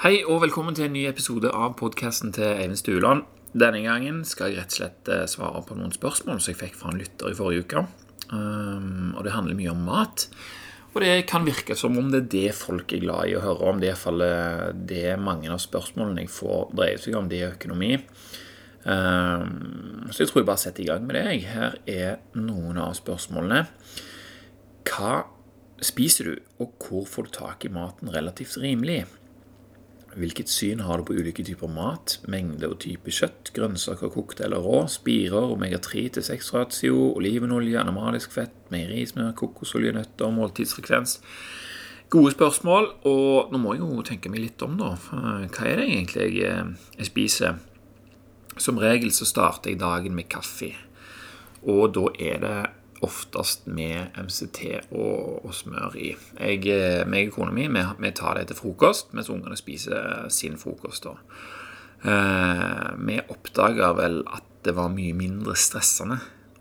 Hei og velkommen til en ny episode av podkasten til Eivind Stueland. Denne gangen skal jeg rett og slett eh, svare på noen spørsmål som jeg fikk fra en lytter i forrige uke. Um, og det handler mye om mat. Og det kan virke som om det er det folk er glad i å høre om. Det er iallfall eh, det mange av spørsmålene jeg får, dreier seg om. Det er økonomi. Um, så jeg tror jeg bare setter i gang med det. Her er noen av spørsmålene. Hva spiser du, og hvor får du tak i maten relativt rimelig? Hvilket syn har du på ulike typer mat, mengde og type kjøtt, grønnsaker kokt eller rå, spirer, omega-3 til 6-ratio, olivenolje, animalisk fett, meierismør, kokosolje, nøtter, måltidsfrekvens? Gode spørsmål, og nå må jeg jo tenke meg litt om, da. Hva er det egentlig jeg, jeg spiser? Som regel så starter jeg dagen med kaffe, og da er det oftest med MCT og, og smør i. Jeg, eh, meg og kona mi vi, vi, tar det til frokost, mens ungene spiser sin frokost. da. Eh, vi oppdaga vel at det var mye mindre stressende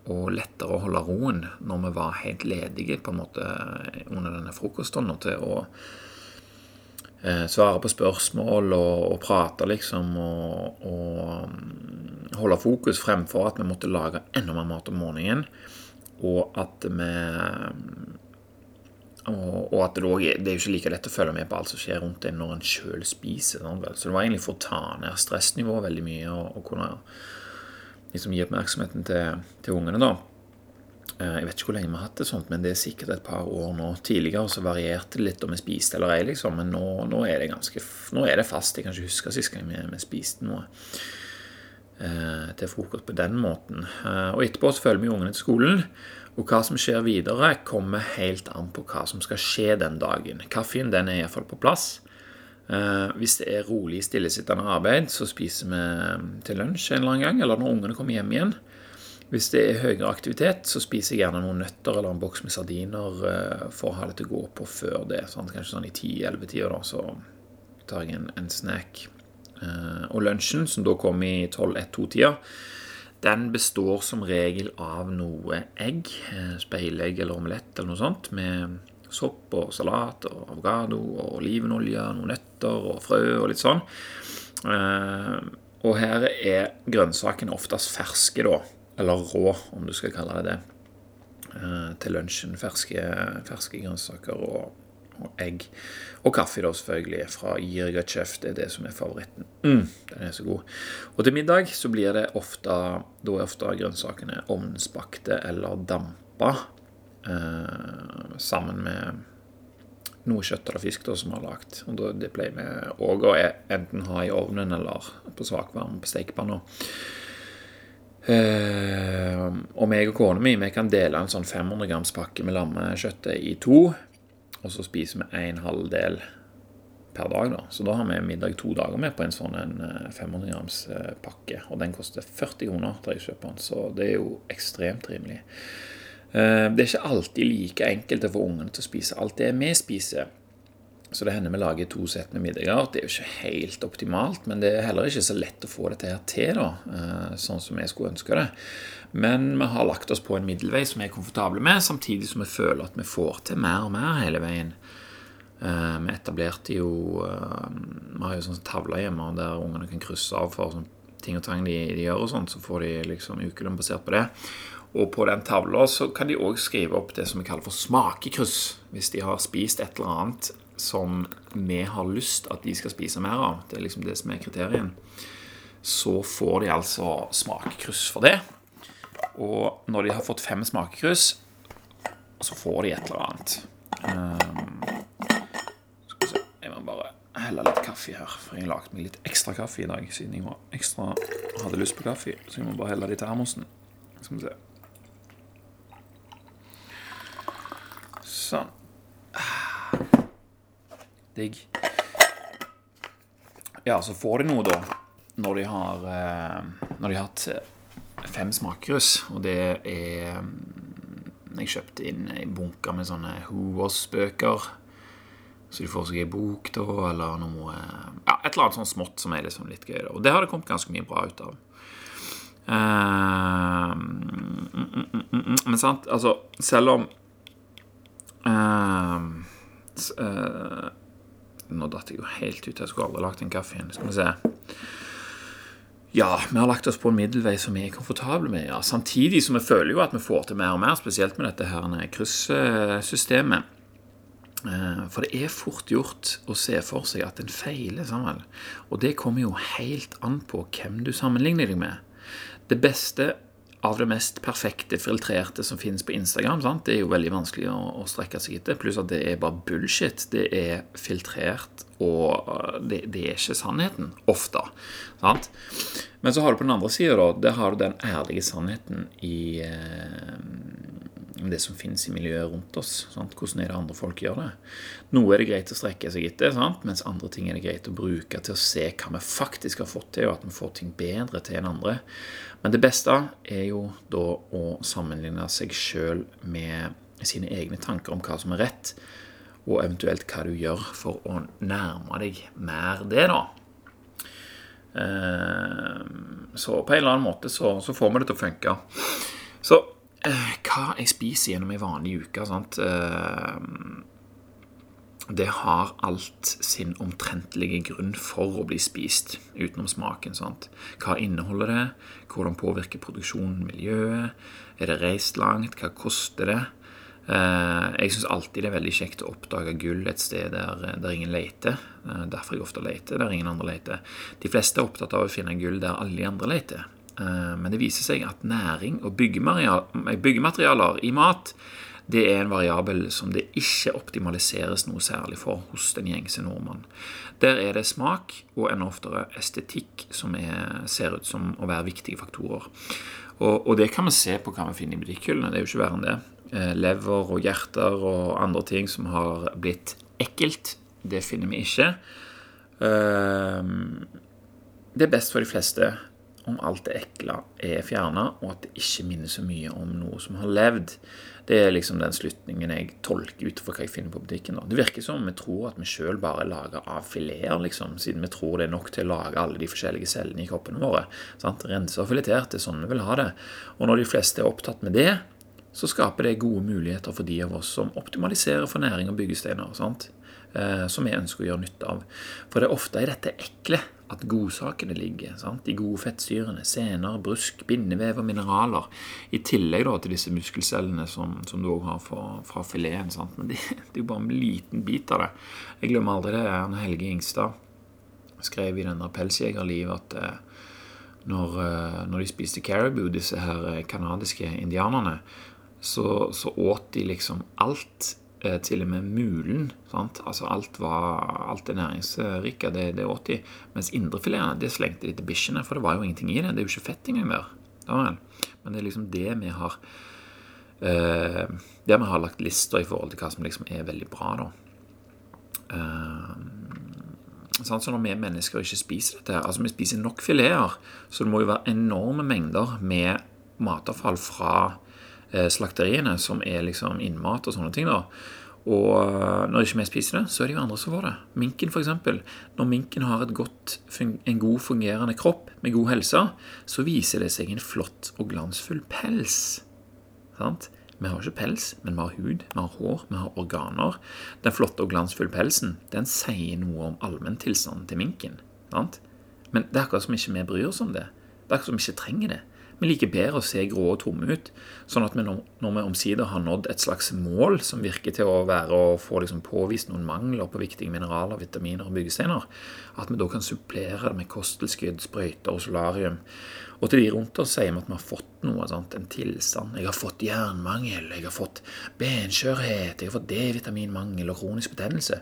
og lettere å holde roen når vi var helt ledige på en måte under denne frokosten til å eh, svare på spørsmål og, og prate, liksom, og, og, mm, holde fokus fremfor at vi måtte lage enda mer mat om morgenen og at vi og, at det, også, det er jo ikke like lett å følge med på alt som skjer rundt en når en sjøl spiser. Så det var egentlig for å ta ned stressnivået veldig mye og, og kunne liksom gi oppmerksomheten til, til, ungene. da. Eh, jeg vet ikke hvor lenge vi har hatt det sånt, men det er sikkert et par år nå. Tidligere så varierte det litt om vi spiste eller ei, liksom, men nå, nå, er det ganske, nå er det fast. Jeg kan ikke huske sist gang vi, vi spiste noe til frokost på den måten. Eh, og etterpå så følger vi ungene til skolen. Og hva som skjer videre, kommer helt an på hva som skal skje den dagen. Kaffen den er iallfall på plass. Eh, hvis det er rolig, stillesittende arbeid, så spiser vi til lunsj en eller annen gang, eller når ungene kommer hjem igjen. Hvis det er høyere aktivitet, så spiser jeg gjerne noen nøtter eller en boks med sardiner eh, for å ha det til å gå på før det. Sånn, kanskje sånn i 10-11-tida, så tar jeg en, en snack. Eh, og lunsjen, som da kom i 12-1-2-tida, den består som regel av noe egg, eh, speilegg eller omelett eller noe sånt, med sopp og salat og avokado og olivenolje, noen nøtter og frø og litt sånn. Eh, og her er grønnsakene oftest ferske, da. Eller rå, om du skal kalle det det. Til lunsjen. Ferske, ferske grønnsaker og og egg. Og kaffe, da, selvfølgelig, fra Jirgachev. Det er det som er favoritten. Mm, den er så god. Og til middag så blir det ofte Da er ofte grønnsakene ovnsbakte eller dampa. Eh, sammen med noe kjøtt eller fisk da, som vi har lagd. Og det pleier vi òg å enten ha i ovnen eller på svakvarme på stekepanna. Eh, og meg og kona mi vi kan dele en sånn 500 grams pakke med lammekjøttet i to. Og så spiser vi en halv del per dag. da. Så da har vi middag to dager med på en sånn en 500 eh, grams eh, pakke. Og den koster 40 kroner til jeg kjøper den, så det er jo ekstremt rimelig. Eh, det er ikke alltid like enkelt å få ungene til å spise alt det vi spiser. Så det hender vi lager to sett med middager. Det er jo ikke helt optimalt, men det er heller ikke så lett å få dette her til, da, sånn som jeg skulle ønske det. Men vi har lagt oss på en middelvei som vi er komfortable med, samtidig som vi føler at vi får til mer og mer hele veien. Uh, vi etablerte jo uh, Vi har jo sånn tavle hjemme der ungene kan krysse av for sånn, ting og tang de, de, gjør, og sånt, så får de liksom ukelønn basert på det. Og på den tavla så kan de òg skrive opp det som vi kaller for smakekryss. Hvis de har spist et eller annet som vi har lyst at de skal spise mer av. Det er liksom det som er kriterien. Så får de altså smakekryss for det. Og når de har fått fem smakekryss, så får de et eller annet. Um, skal vi se Jeg må bare helle litt kaffe her, for jeg har lagd meg litt ekstra kaffe i dag siden jeg var ekstra hadde lyst på kaffe. Så jeg må bare helle det i termosen. Skal vi se. Sånn. Digg. Ja, så får de noe, da, når de har, eh, når de har hatt fem smakkrus, og det er mm, Jeg kjøpte inn en bunke med sånne Hoås-bøker. Så de får seg ei bok, da, eller noe Ja, et eller annet sånn smått som er liksom litt gøy. Da. Og det har det kommet ganske mye bra ut av. Uh, mm, mm, men sant, altså Selv om uh, uh, Nå datt jeg jo helt ut. Jeg skulle aldri lagd den kaffen. Skal vi se. Ja, vi har lagt oss på en middelvei som vi er komfortable med. ja. Samtidig som vi føler jo at vi får til mer og mer, spesielt med dette her kryssystemet. Eh, for det er fort gjort å se for seg at en feiler sammen. Og det kommer jo helt an på hvem du sammenligner deg med. Det beste av det mest perfekte filtrerte som finnes på Instagram. Sant? Det er jo veldig vanskelig å, å strekke seg etter. Pluss at det er bare bullshit. Det er filtrert, og øh, det, det er ikke sannheten. Ofte. Sant? Men så har du på den andre sida, da, der har du den ærlige sannheten i eh, det som finnes i miljøet rundt oss. Sant? Hvordan er det andre folk gjør det? Noe er det greit å strekke seg etter, sant? mens andre ting er det greit å bruke til å se hva vi faktisk har fått til, og at vi får ting bedre til enn andre. Men det beste er jo da å sammenligne seg sjøl med sine egne tanker om hva som er rett, og eventuelt hva du gjør for å nærme deg mer det, da. Eh, så på en eller annen måte så, så får vi det til å funke. Så hva jeg spiser gjennom ei vanlig uke sant? Eh, det har alt sin omtrentlige grunn for å bli spist, utenom smaken. sant? Hva inneholder det? Hvordan påvirker produksjonen miljøet? Er det reist langt? Hva koster det? Jeg syns alltid det er veldig kjekt å oppdage gull et sted der, der ingen leter. Derfor jeg ofte leter der ingen andre leter. De fleste er opptatt av å finne gull der alle de andre leter. Eh, men det viser seg at næring og byggematerialer i mat det er en variabel som det ikke optimaliseres noe særlig for hos den gjengse nordmann. Der er det smak og enda oftere estetikk som er, ser ut som å være viktige faktorer. Og, og, det kan vi se på hva vi finner i butikkhyllene. Det er jo ikke verre enn det. Eh, lever og hjerter og andre ting som har blitt ekkelt, det finner vi ikke. Eh, det er best for de fleste om alt det ekle er fjerna, og at det ikke minner så mye om noe som har levd. Det er liksom den slutningen jeg tolker ut fra hva jeg finner på butikken. Det virker som om vi tror at vi sjøl bare er laga av fileter, liksom, siden vi tror det er nok til å lage alle de forskjellige cellene i kroppene våre. Sant? Rense og filetert, det er sånn vi vil ha det. Og når de fleste er opptatt med det, så skaper det gode muligheter for de av oss som optimaliserer for næring og byggesteiner. Sant? Eh, som vi ønsker å gjøre nytte av. For det er ofte i dette ekle at godsakene ligger. Sant? De gode fettsyrene, sener, brusk, bindevev og mineraler. I tillegg da, til disse muskelcellene som, som du òg har fra, fra fileten. Sant? Men det, det, er jo bare en liten bit av det. Jeg glemmer aldri det når Helge Ingstad skrev i den der Pelsjegerlivet at eh, når, eh, når, de spiste caribou, disse her kanadiske indianerne, så, så åt de liksom alt til og med mulen. Sant? Altså alt, var, alt det næringsrike, det, det åt de. Mens indrefiletene det slengte de til bikkjene, for det var jo ingenting i det. Det er jo ikke fett engang mer. Men det er liksom det vi har eh, Det vi har lagt lister i forhold til hva som liksom er veldig bra, da. Eh, så når vi mennesker ikke spiser dette Altså, vi spiser nok fileter, så det må jo være enorme mengder med matavfall fra Eh, slakteriene, som er liksom innmat og sånne ting. da. Og eh, når ikke vi spiser det, så er det jo andre som får det. Minken, f.eks. Når minken har godt, en god fungerende kropp med god helse, så viser det seg en flott og glansfull pels. Sant? Vi har ikke pels, men vi har hud, vi har hår, vi har organer. Den flotte og glansfulle pelsen den sier noe om allmenntilstanden til minken. Sant? Men det er akkurat som ikke vi bryr oss om det. Det er akkurat som vi ikke trenger det. Vi liker bedre å se grå og tomme ut, sånn at vi når, vi omsider har nådd et slags mål som virker til å være å få liksom påvist noen mangler på viktige mineraler, vitaminer og byggesteiner, at vi da kan supplere det med kosttilskudd, sprøyter og solarium. Og til de rundt oss sier vi at vi har fått noe, sant? en tilstand. Jeg har fått jernmangel, jeg har fått benskjørhet, jeg har fått D-vitaminmangel og kronisk betennelse.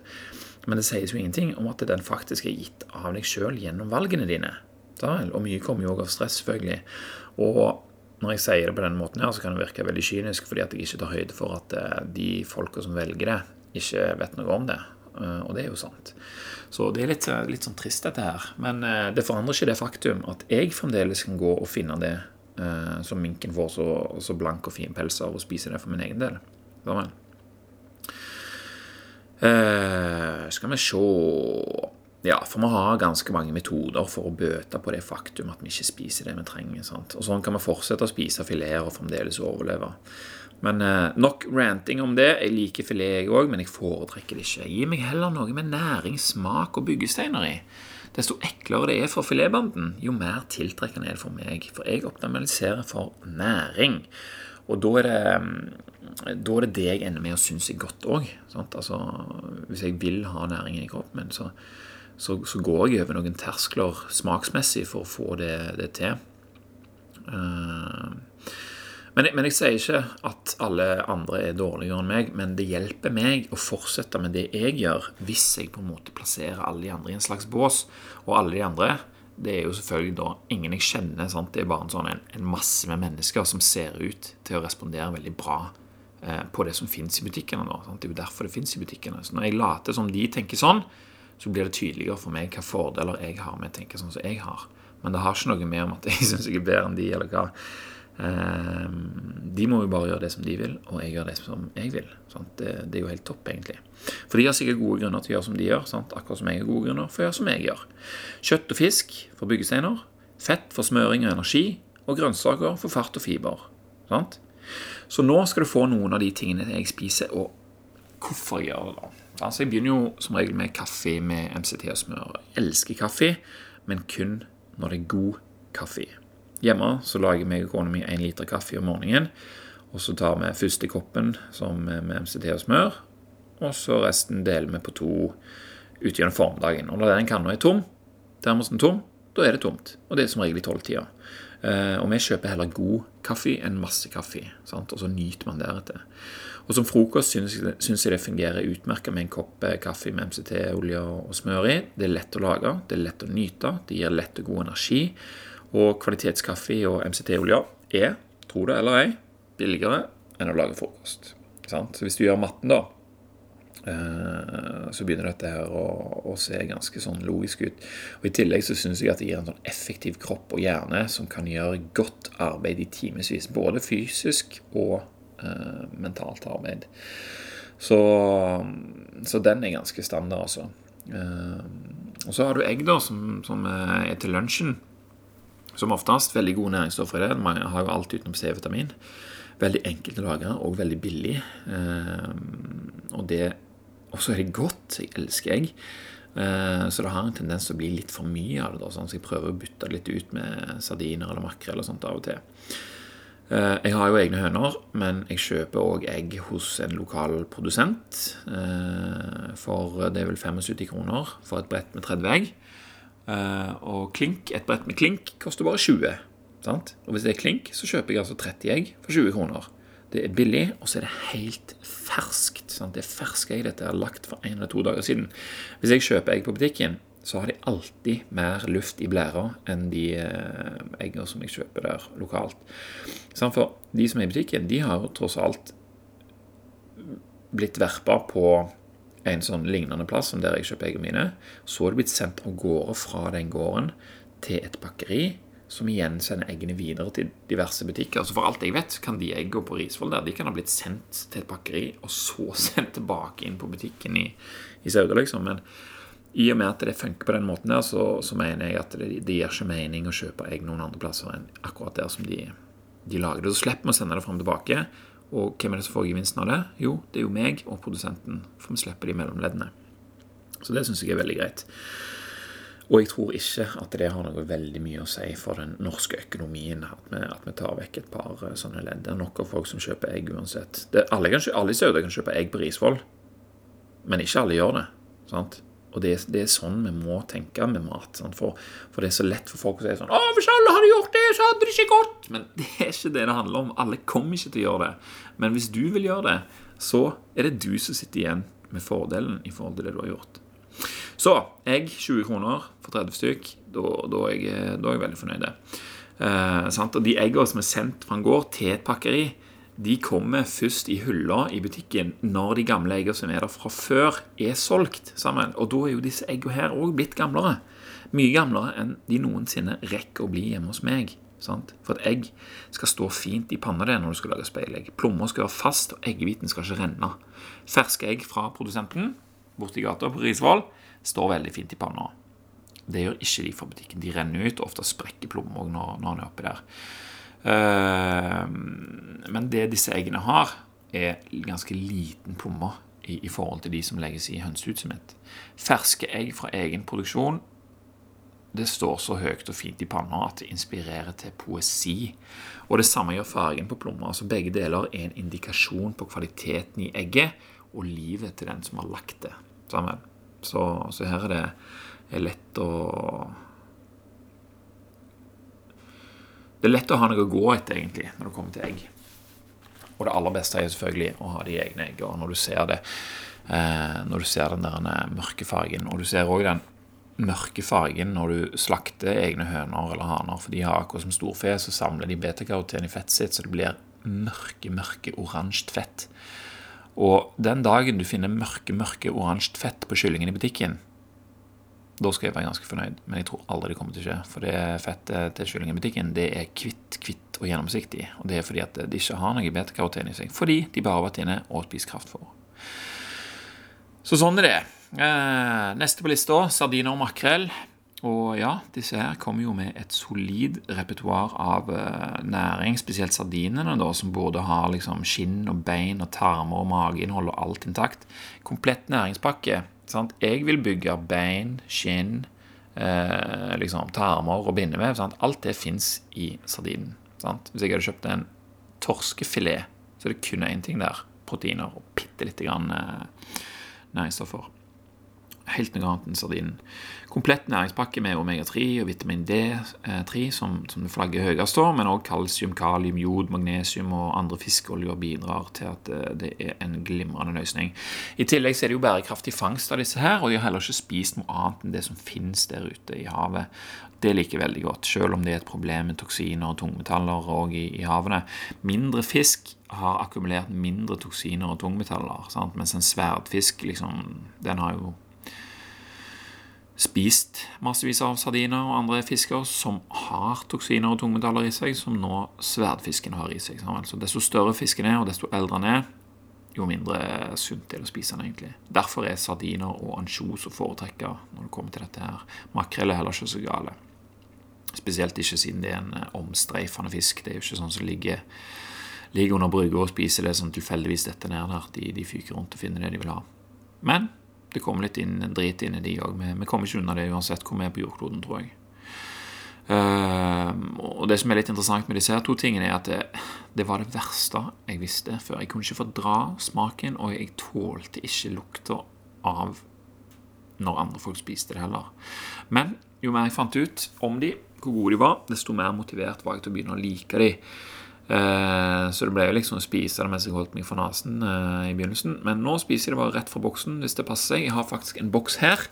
Men det sies jo ingenting om at den faktisk er gitt av deg sjøl gjennom valgene dine. Og mye kommer jo òg av stress, selvfølgelig. Og når jeg sier det på denne måten, her, så kan det virke veldig kynisk fordi at jeg ikke tar høyde for at eh, de folka som velger det, ikke vet noe om det. Eh, og det er jo sant. Så det er litt, eh, litt sånn trist, dette her. Men det forandrer ikke det faktum at jeg fremdeles kan gå og finne det som minken får så, så blank og fin pels av, og spise det for min egen del. Sammen. Uh, skal vi se ja, for vi har ganske mange metoder for å bøte på det faktum at vi ikke spiser det vi trenger. Sant? Og Sånn kan vi fortsette å spise fileter og fremdeles overleve. Men eh, nok ranting om det. Jeg liker filet, jeg òg, men jeg foretrekker det ikke. Gi meg heller noe med næring, smak og byggesteiner i. Desto eklere det er for filetbanden, jo mer tiltrekkende er det for meg. For jeg optimaliserer for næring. Og da er det, mm, da er det det jeg ender med å synes er godt òg. Altså, hvis jeg vil ha næringen i kroppen min, så, så, så, går jeg over noen terskler smaksmessig for å få det, det til. Uh, men men jeg, sier ikke at alle andre er dårligere enn meg, men det hjelper meg å fortsette med det jeg gjør, hvis jeg på en måte plasserer alle de andre i en slags bås. Og alle de andre, det er jo selvfølgelig da ingen jeg kjenner. Sant? Det er bare en, sånn, en, en, masse med mennesker som ser ut til å respondere veldig bra eh, på det som fins i butikkene. Det er jo derfor det fins i butikkene. Så når jeg later som de tenker sånn, så blir det tydeligere for meg hva fordeler jeg har med å tenke sånn som jeg har. Men det har ikke noe med om at jeg syns jeg er bedre enn de, eller hva. Ehm, de må jo bare gjøre det som de vil, og jeg gjør det som jeg vil. Det, det, er jo helt topp, egentlig. For de har sikkert gode grunner til å gjøre som de gjør, sant? akkurat som jeg har gode grunner for å gjøre som jeg gjør. Kjøtt og fisk for byggesteiner, fett for smøring og energi, og grønnsaker for fart og fiber. Sant? Så nå skal du få noen av de tingene jeg spiser, og hvorfor jeg gjør det. da. Altså, Jeg begynner jo som regel med kaffe med MCT og smør. Jeg elsker kaffe, men kun når det er god kaffe. Hjemme så lager meg og kona mi én liter kaffe om morgenen. Og så tar vi første koppen med MCT og smør. Og så resten deler vi på to utgjørende formiddagen. Og når den kanna er tom, termosen tom, da er det tomt. Og det er som regel i tolvtida. Eh, og vi kjøper heller god kaffe enn masse kaffe. Sant? Og så nyter man deretter. Og som frokost syns jeg det fungerer utmerket med en kopp eh, kaffe med MCT-olje og smør i. Det er lett å lage, det er lett å nyte, det gir lett og god energi. Og kvalitetskaffe og MCT-olje er, tro det eller ei, billigere enn å lage frokost. Så hvis du gjør matten, da, eh, så begynner dette her å, se ganske sånn logisk ut. Og I tillegg så syns jeg at det gir en sånn effektiv kropp og hjerne som kan gjøre godt arbeid i timevis. Både fysisk og mentalt arbeid. Så, så, den er ganske standard, altså. Eh, og så har du egg, da, som, som er til lunsjen. Som oftest veldig gode næringsstoffer i det. Man har jo alt utenom C-vitamin. Veldig enkelt å lage og veldig billig. Eh, og det også er det godt. Jeg elsker egg. Eh, så det har en tendens til å bli litt for mye av det. Da, sånn, så jeg prøver å bytte litt ut med sardiner eller makrell og sånt av og til. Eh, jeg har jo egne høner, men jeg kjøper òg egg hos en lokal produsent. For det er vel 75 kroner for et brett med 30 egg. Uh, og klink, et brett med klink koster bare 20. Sant? Og hvis det er klink, så kjøper jeg altså 30 egg for 20 kroner. Det er billig, og så er det helt ferskt. Sant? Det er ferske egg. Dette er lagt for en eller to dager siden. Hvis jeg kjøper egg på butikken, så har de alltid mer luft i blæra enn de uh, eggene som jeg kjøper der lokalt. For de som er i butikken, de har tross alt blitt verpa på en sånn lignende plass som der jeg kjøper eggene mine. Så er det blitt sendt av gårde fra den gården til et pakkeri, som igjen sender eggene videre til diverse butikker. Så for alt jeg vet, kan de eggene på Risvoll der, de kan ha blitt sendt til et pakkeri, og så sendt tilbake inn på butikken i, i Sauda, liksom. Men i og med at det funker på den måten der, så, så mener jeg at det, det gir ikke mening å kjøpe egg noen andre plasser enn akkurat der som de, de lager det. Så slipper vi å sende det fram tilbake. Og hvem er det som får gevinsten av det? Jo, det er jo meg og produsenten, for vi slipper de mellomleddene. Så det syns jeg er veldig greit. Og jeg tror ikke at det har noe veldig mye å si for den norske økonomien at vi, at vi tar vekk et par eh, sånne ledd. Det er nok av folk som kjøper egg uansett. Det, alle, i Sauda kan kjøpe egg på Risvoll, men ikke alle gjør det. sant? Og det, det, er sånn vi må tenke med mat. For, for, det er så lett for folk å si sånn 'Å, hvis alle hadde gjort det, så hadde det ikke gått.' Men det er ikke det det handler om. Alle kommer ikke til å gjøre det. Men hvis du vil gjøre det, så er det du som sitter igjen med fordelen i forhold til det du har gjort. Så egg 20 kroner for 30 stykk. Da, da, er, jeg, da er jeg veldig fornøyd. Eh, og de eggene som er sendt fra en gård til et pakkeri, de kommer først i hylla i butikken når de gamle eggene som er der fra før, er solgt sammen. Og da er jo disse eggene her òg blitt gamlere. Mye gamlere enn de noensinne rekker å bli hjemme hos meg. Sant? For et egg skal stå fint i panna der når du skal lage speilegg. Plommer skal være fast, og eggehviten skal ikke renne. Ferske egg fra produsenten borti gata på Risvoll står veldig fint i panna. Det gjør ikke de fra butikken. De renner ut, og ofte sprekker plommer når, når den er oppi der. Eh, men det disse eggene har, er ganske liten plomme i, i forhold til de som legges i hønsehuset. Ferske egg fra egen produksjon det står så høyt og fint i panna at det inspirerer til poesi. Og det samme gjør fargen på plommer. Altså begge deler er en indikasjon på kvaliteten i egget og livet til den som har lagt det sammen. Så, så her er det lett å Det er lett å ha noe å gå etter, egentlig, når det kommer til egg. Og det aller beste er selvfølgelig å ha de egne eggene. Når du ser det, eh, når du ser den der eh, mørke fargen, og du ser òg den mørke fargen når du slakter egne høner eller haner. For de har akkurat som storfe, så samler de betakaroten i fettet sitt, så det blir mørke, mørke oransje fett. Og den dagen du finner mørke, mørke oransje fett på kyllingen i butikken, da skal jeg være ganske fornøyd, men jeg tror aldri det kommer til å skje. For det fettet til kyllingen i butikken det er kvitt, kvitt og gjennomsiktig. Og det er fordi at de ikke har noe betakaroten i seg. Fordi de bare har vært inne og spist kraftfôr. Så sånn er det. Eh, neste på lista sardiner og makrell. Og ja, disse her kommer jo med et solid repertoar av eh, næring, spesielt sardinene, da, som både har liksom skinn og bein og tarmer og mageinnhold og alt intakt. Komplett næringspakke. Sant? Jeg vil bygge bein, skinn, eh, liksom tarmer og bindevev. Sant? Alt det fins i sardinen. Sant? Hvis jeg hadde kjøpt en torskefilet, så er det kun én ting der. Proteiner og bitte lite grann eh, næringsstoffer helt noe annet enn sardinen. Komplett næringspakke med omega-3 og vitamin D3, som, som flagget høyest står, men også kalsium, kalium, jod, magnesium og andre fiskeoljer bidrar til at det, det er en glimrende løsning. I tillegg er det jo bærekraftig fangst av disse her, og de har heller ikke spist noe annet enn det som finnes der ute i havet. Det liker jeg veldig godt, selv om det er et problem med toksiner og tungmetaller òg i, i havene. Mindre fisk har akkumulert mindre toksiner og tungmetaller, sant? mens en sverdfisk liksom, den har jo spist massevis av sardiner og andre fisker som har toksiner og tungmetaller i seg, som nå sverdfisken har i seg. Så desto større fisken er, og desto eldre den er, jo mindre sunt er det å spise den egentlig. Derfor er sardiner og ansjos å foretrekke når det kommer til dette her. Makrell er heller ikke så gale. Spesielt ikke siden det er en eh, omstreifende fisk. Det er jo ikke sånn som ligger, ligger under brygga og spiser det som tilfeldigvis detter ned der. De, de fyker rundt og finner det de vil ha. Men det kommer litt inn, drit inn i de òg. Vi, vi, kommer ikke unna det uansett hvor vi er på jordkloden, tror jeg. Uh, og det som er litt interessant med disse her to tingene, er at det, det, var det verste jeg visste før. Jeg kunne ikke fordra smaken, og jeg tålte ikke lukta av når andre folk spiste det heller. Men jo mer jeg fant ut om de, hvor gode de var, desto mer motivert var jeg til å begynne å like de. Eh, så det ble jo liksom å spise det mens jeg holdt meg for nesen eh, i begynnelsen. Men nå spiser jeg det bare rett fra boksen hvis det passer seg. Jeg har faktisk en boks her.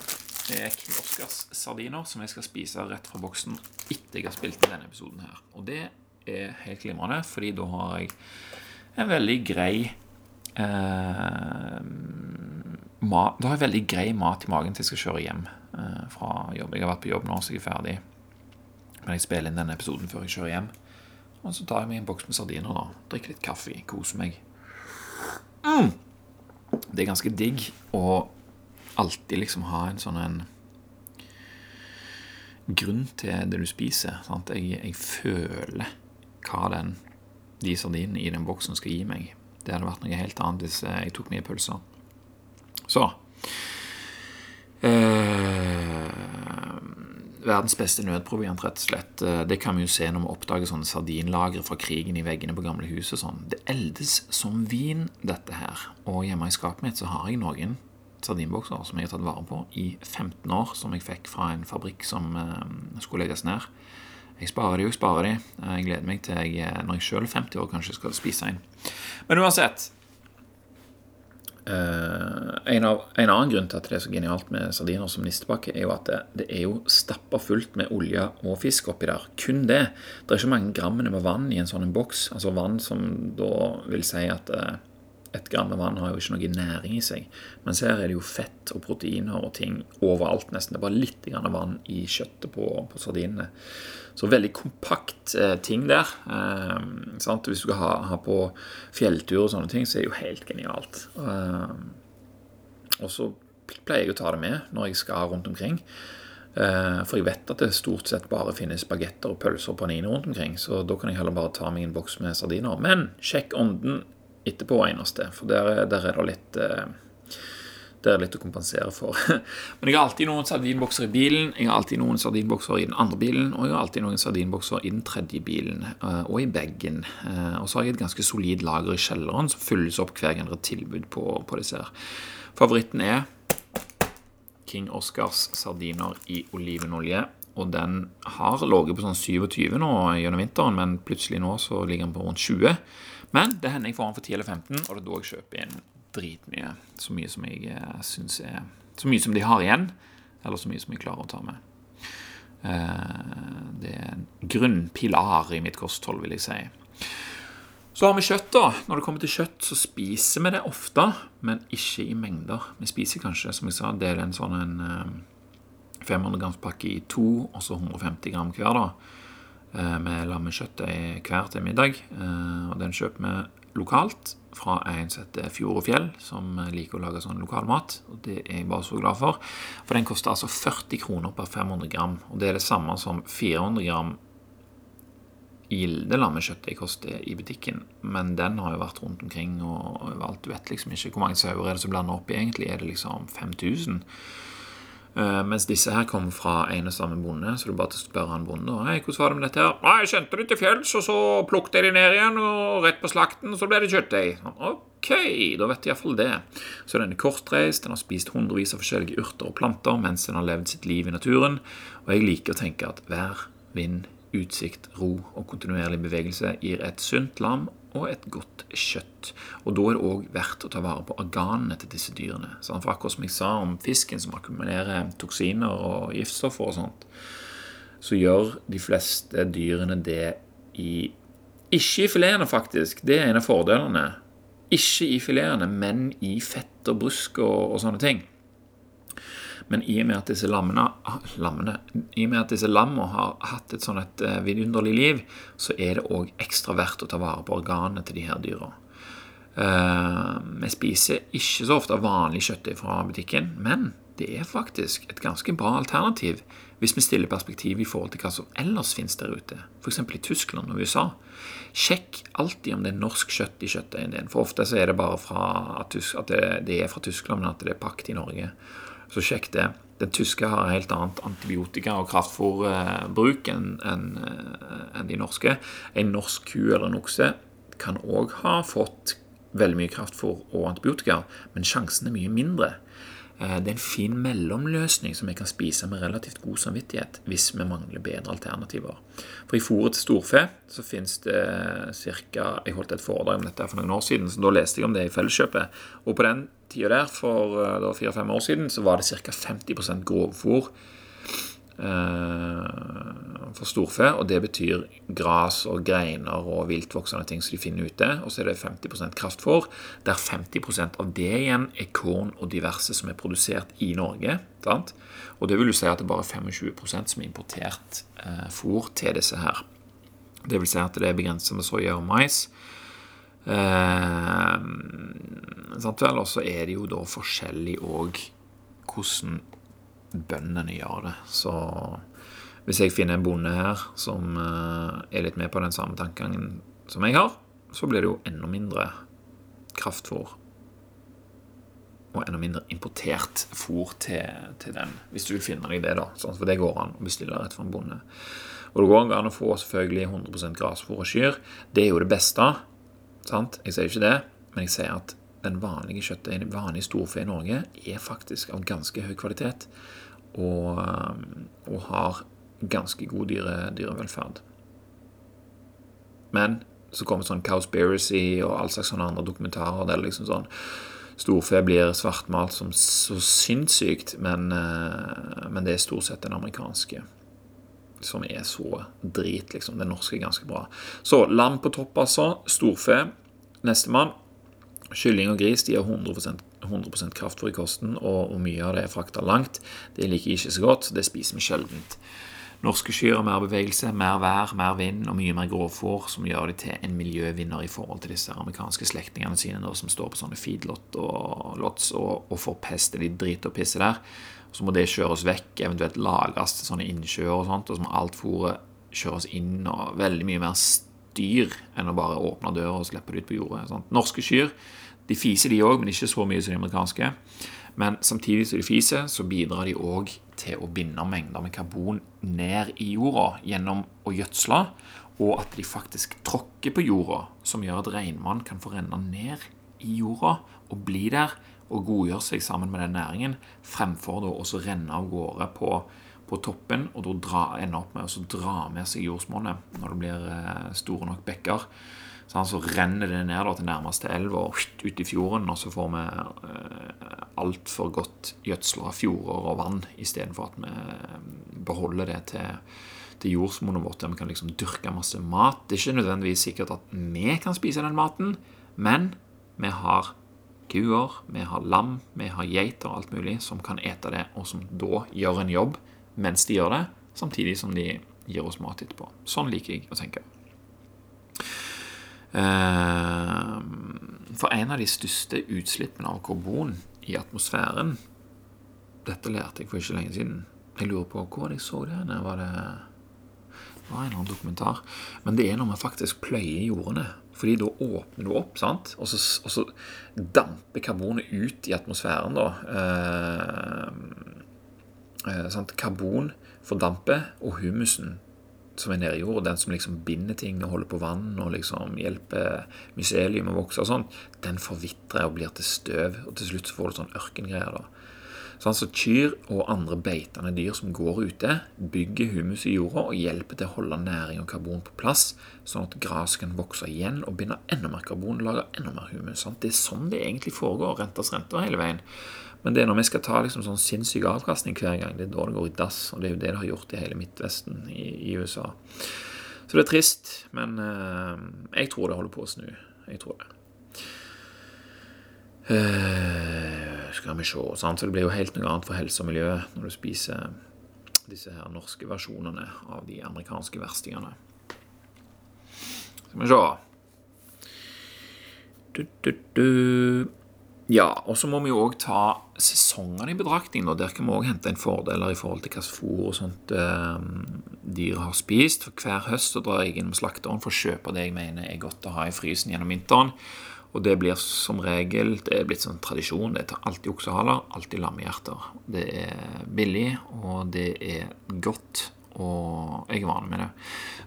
Det er Oscars sardiner som jeg skal spise rett fra boksen etter jeg har spilt inn denne episoden her. Og det er helt glimrende, fordi da har jeg en veldig grei eh, mat, Da har jeg veldig grei mat i magen til jeg skal kjøre hjem eh, fra jobb. Jeg har vært på jobb nå, så jeg er ferdig. Men jeg spiller inn denne episoden før jeg kjører hjem. Og så tar jeg meg en boks med sardiner. da Drikker litt kaffe, koser meg. Mm. Det er ganske digg å alltid liksom ha en sånn en grunn til det du spiser. Sant? Jeg, jeg føler hva den, de sardinene i den boksen skal gi meg. Det hadde vært noe helt annet hvis jeg tok mye pølser. Så eh, verdens beste nødproviant, rett og slett. Eh, det kan vi jo se når vi oppdager sånne sardinlagre fra krigen i veggene på gamle hus og sånn. Det eldes som vin, dette her. Og hjemme i skapet mitt så har jeg noen sardinbokser som jeg har tatt vare på i 15 år, som jeg fikk fra en fabrikk som uh, skulle legges ned. Jeg sparer de og sparer de. Jeg gleder meg til jeg, når jeg sjøl er 50 år, kanskje skal spise en. Men uansett, en, av, en, annen grunn til at det er så genialt med sardiner som nistepakke, er jo at det, det er jo stappa fullt med olje og fisk oppi der. Kun det. Det er ikke mange grammene med vann i en sånn boks. Altså vann som da vil si at eh, et gram med vann har jo ikke noe næring i seg. Mens her er det jo fett og proteiner og ting overalt, nesten. Det er bare litt vann i kjøttet på, på sardinene. Så veldig kompakt eh, ting der. Eh, Hvis du skal ha, ha, på fjelltur og sånne ting, så er det jo helt genialt. Eh, og så pleier jeg å ta det med når jeg skal rundt omkring. Eh, for jeg vet at det stort sett bare finnes bagetter og pølser og panini rundt omkring, så da kan jeg heller bare ta meg en boks med sardiner. Men sjekk ånden etterpå, eneste, for der, der er det litt eh, det er litt å kompensere for. Men jeg har alltid noen sardinbokser i bilen, jeg har alltid noen sardinbokser i den andre bilen, og jeg har alltid noen sardinbokser i den tredje bilen, og i bagen. Og så har jeg et ganske solid lager i kjelleren som fylles opp hver gang det er tilbud på, på disse her. Favoritten er King Oscars sardiner i olivenolje. Og den har ligget på sånn 27 nå gjennom vinteren, men plutselig nå så ligger den på rundt 20. Men det hender jeg får den for 10 eller 15, og det er da jeg kjøper inn dritmye. Så mye som jeg eh, syns er Så mye som de har igjen, eller så mye som jeg klarer å ta med. Eh, det er en grunnpilar i mitt kosthold, vil jeg si. Så har vi kjøtt, da. Når det kommer til kjøtt, så spiser vi det ofte, men ikke i mengder. Vi spiser kanskje, som jeg sa, deler en sånn en 500 eh, grams pakke i to, og så 150 gram hver, da. Eh, med lammekjøttet hver til middag. Eh, og den kjøper vi lokalt fra en som heter Fjord og Fjell, som liker å lage sånn lokalmat. Og det er jeg bare så glad for. For den koster altså 40 kroner per 500 gram. Og det er det samme som 400 gram Gilde jeg koster i butikken, men den har jo vært rundt omkring og overalt. Du vet liksom ikke hvor mange sauer er det som blander opp i, egentlig. Er det liksom 5000? Uh, eh, mens disse her kommer fra en og samme bonde, så du bare spør han bonde Hei, hvordan var det med dette her? Nei, jeg kjente det til fjells, og så plukket jeg det ned igjen, og rett på slakten, så ble det kjøttdeig. Ok, da vet jeg iallfall det. Så den er kortreist, den har spist hundrevis av forskjellige urter og planter mens den har levd sitt liv i naturen, og jeg liker å tenke at vær, vind, utsikt, ro og kontinuerlig bevegelse gir et sunt lam og et godt kjøtt. Og da er det òg verdt å ta vare på organene til disse dyrene. For akkurat som jeg sa om fisken som akkumulerer toksiner og giftstoffer og sånt, så gjør de fleste dyrene det i Ikke i filetene, faktisk. Det er en av fordelene. Ikke i filetene, men i fett og brusk og, og sånne ting. Men i og med at disse lammene, lammene i og med at disse lammene har hatt et sånn et eh, vidunderlig liv, så er det òg ekstra verdt å ta vare på organene til de her dyra. Uh, vi spiser ikke så ofte vanlig kjøtt fra butikken, men det er faktisk et ganske bra alternativ hvis vi stiller perspektiv i forhold til hva som ellers finnes der ute, f.eks. i Tyskland og USA. Sjekk alltid om det er norsk kjøtt i kjøttdeigen din, for ofte så er det bare fra at det er fra Tyskland, men at det er pakket i Norge. Så sjekk det. Den tyske har helt annet antibiotika- og kraftfôrbruk enn en, eh, en de norske. En norsk ku eller en okse kan òg ha fått veldig mye kraftfôr og antibiotika, men sjansen er mye mindre. Eh, det er en fin mellomløsning som vi kan spise med relativt god samvittighet hvis vi mangler bedre alternativer. For i fôret til storfe så finnes det ca. Jeg holdt et foredrag om dette for noen år siden, så da leste jeg om det i Felleskjøpet. Og på den tida der, for eh, fire-fem år siden, så var det ca. 50 grovfôr eh, for storfe. Og det betyr gras og greiner og viltvoksende ting som de finner ute. Og så er det 50% kraftfôr, der 50% av det igjen er korn og diverse som er produsert i Norge. Sant? Og det vil jo si at det er bare 25% som er importert eh, fôr til disse her. Det vil si at det er begrenset med soya og mais. Eh, og så er det jo da forskjellig òg hvordan bøndene gjør det. Så hvis jeg finner en bonde her som eh, er litt med på den samme tankegangen som jeg har, så blir det jo enda mindre kraftfôr. Og enda mindre importert fôr til, til, den, hvis du vil finne deg det. da, sånn, For det går an å bestille rett fra en bonde. Og det går an å få selvfølgelig 100% grasfôr og kyr. Det er jo det beste. sant? Jeg sier ikke det, men jeg sier at den vanlige kjøttet, en vanlig storfe i Norge, er faktisk av ganske høy kvalitet og, um, og har ganske god dyre, dyrevelferd. Men så kommer sånn Cowspiracy og all slags sånne andre dokumentarer der liksom sånn storfe blir svartmalt som så sinnssykt, men, uh, men det er stort sett den amerikanske som er så drit, liksom. Den norske er ganske bra. Så lam på topp, altså. Storfe. Nestemann. Kylling og gris de har 100, 100% kraftfôr i kosten, og, og, mye av det er frakta langt. Det liker ikke så godt, det spiser vi sjeldent. Norske skyer har mer bevegelse, mer vær, mer vind og mye mer grovfôr, som gjør de til en miljøvinner i forhold til disse amerikanske slektningene sine da, som står på sånne feedlot og lots og, og får pest eller drit og pisse der. Så må det kjøres vekk, eventuelt lagres til sånne innsjøer og sånt, og så må alt fôret kjøres inn, og veldig mye mer styr enn å bare åpne døra og slippe det ut på jordet. Norske kyr de fiser, de òg, men ikke så mye som de amerikanske. Men samtidig som de fiser, så bidrar de òg til å binde mengder med karbon ned i jorda gjennom å gjødsle, og at de faktisk tråkker på jorda, som gjør at regnvann kan få renne ned i jorda og bli der og godgjøre seg sammen med den næringen, fremfor da å renne av gårde på, på toppen og da ende opp med å dra med seg jordsmonnet når det blir eh, store nok bekker. Så renner det ned til nærmeste elv og ut i fjorden, og så får vi eh, altfor godt gjødsla fjorder og vann istedenfor at vi eh, beholder det til, til jordsmonnet vårt, der vi kan liksom dyrke masse mat. Det er ikke nødvendigvis sikkert at vi kan spise den maten, men vi har kuer, vi har lam, vi har geiter og alt mulig som kan ete det, og som da gjør en jobb mens de gjør det, samtidig som de gir oss mat etterpå. Sånn liker jeg å tenke. Eh, for en av de største utslippene av karbon i atmosfæren Dette lærte jeg for ikke lenge siden. Jeg lurer på hvor jeg så det. Var det det var en eller annen dokumentar. Men det er når vi faktisk pløyer jordene. Fordi da åpner du opp, sant? Og, så, og så damper karbonet ut i atmosfæren, da. Eh, eh, sant? Karbon fordamper, og humusen som er nede i jord, den som liksom binder ting og holder på vann og liksom hjelper mycelium å vokse og sånn, den forvitrer og blir til støv. Og til slutt så får du sånn ørkengreier. da. Så Kyr og andre beitende dyr som går ute, bygger humus i jorda og hjelper til å holde næring og karbon på plass, sånn at gresset kan vokse igjen og binde enda mer karbon og lage enda mer humus. Det er sånn det egentlig foregår, renters renter hele veien. Men det er når vi skal ta liksom sånn sinnssyk avkastning hver gang, det er da det går i dass. Og det er jo det det har gjort i hele Midtvesten i, i USA. Så det er trist, men uh, jeg tror det holder på å snu. Jeg tror det. Uh, skal vi se? Så Det blir jo helt noe annet for helse og miljø når du spiser disse her norske versjonene av de amerikanske verstingene. Skal vi se du, du, du. Ja, og så må vi jo òg ta sesongene i betraktning. Der kan vi òg hente inn fordeler i forhold til hvilket fôr og sånt eh, dyr har spist. For hver høst så drar jeg innom slakteren for å kjøpe det jeg mener er godt å ha i frysen gjennom vinteren. Og det blir som regel Det er blitt sånn tradisjon. Det er alltid oksehaler, alltid lammehjerter. Det er billig, og det er godt. Og jeg er vant med det.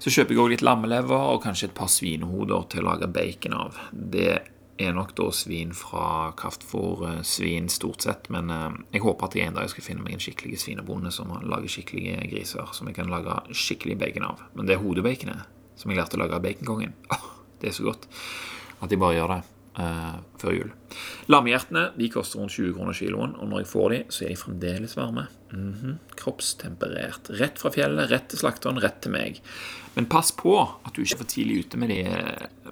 Så kjøper jeg òg litt lammelever og kanskje et par svinehoder til å lage bacon av. Det er nok da svin fra kraftfôr-svin, stort sett. Men eh, jeg håper at jeg en dag skal finne meg en skikkelig svinebonde som lager skikkelige griser, som jeg kan lage skikkelig bacon av. Men det er hodebaconet som jeg lærte å lage av Baconkongen. Det er så godt at jeg bare gjør det uh, før jul. Lammehjertene de koster rundt 20 kroner kiloen, og når jeg får de, så er de fremdeles varme. Mm -hmm. Kroppstemperert. Rett fra fjellet, rett til slakteren, rett til meg. Men pass på at du ikke er for tidlig ute med de,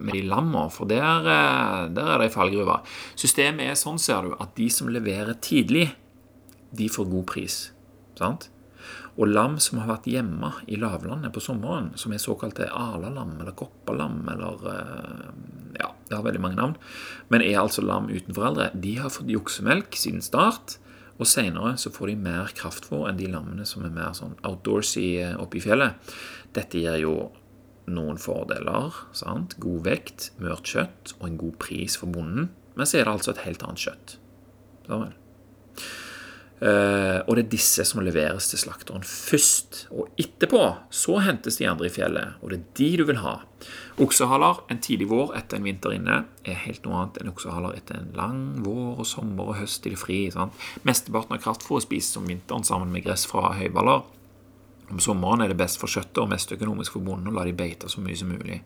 med de lamma, for der, eh, der er det ei fallgruve. Systemet er sånn, ser du, at de som leverer tidlig, de får god pris. Sant? Og lam som har vært hjemme i lavlandet på sommeren, som er såkalte alalam eller koppalam eller eh, Ja, det har veldig mange navn, men er altså lam uten foreldre, de har fått juksemelk siden start. Og seinere så får de mer kraftfôr enn de lammene som er mer sånn outdoorsy eh, oppe i fjellet. Dette gir jo noen fordeler. sant? God vekt, mørt kjøtt og en god pris for bonden. Men så er det altså et helt annet kjøtt. Sånn og det er disse som leveres til slakteren først. Og etterpå så hentes de andre i fjellet, og det er de du vil ha. Oksehaler en tidlig vår etter en vinter inne er helt noe annet enn oksehaler etter en lang vår og sommer og høst i det fri. Sant? Mesteparten av kraftfôret spises om vinteren sammen med gress fra høyballer. Om sommeren er det best for kjøttet og mest økonomisk for bonden å la de beite så mye som mulig.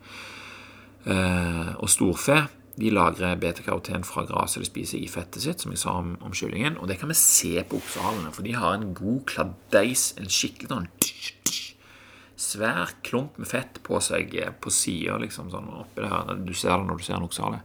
Uh, og storfe de lagrer betakaroten fra gresset de spiser i fettet sitt, som jeg sa om, om kyllingen. Og det kan vi se på oksehalene, for de har en god kladeis, en skikkelig sånn svær klump med fett på seg eh, på sida, liksom sånn oppi der. Du ser det når du ser en oksehale.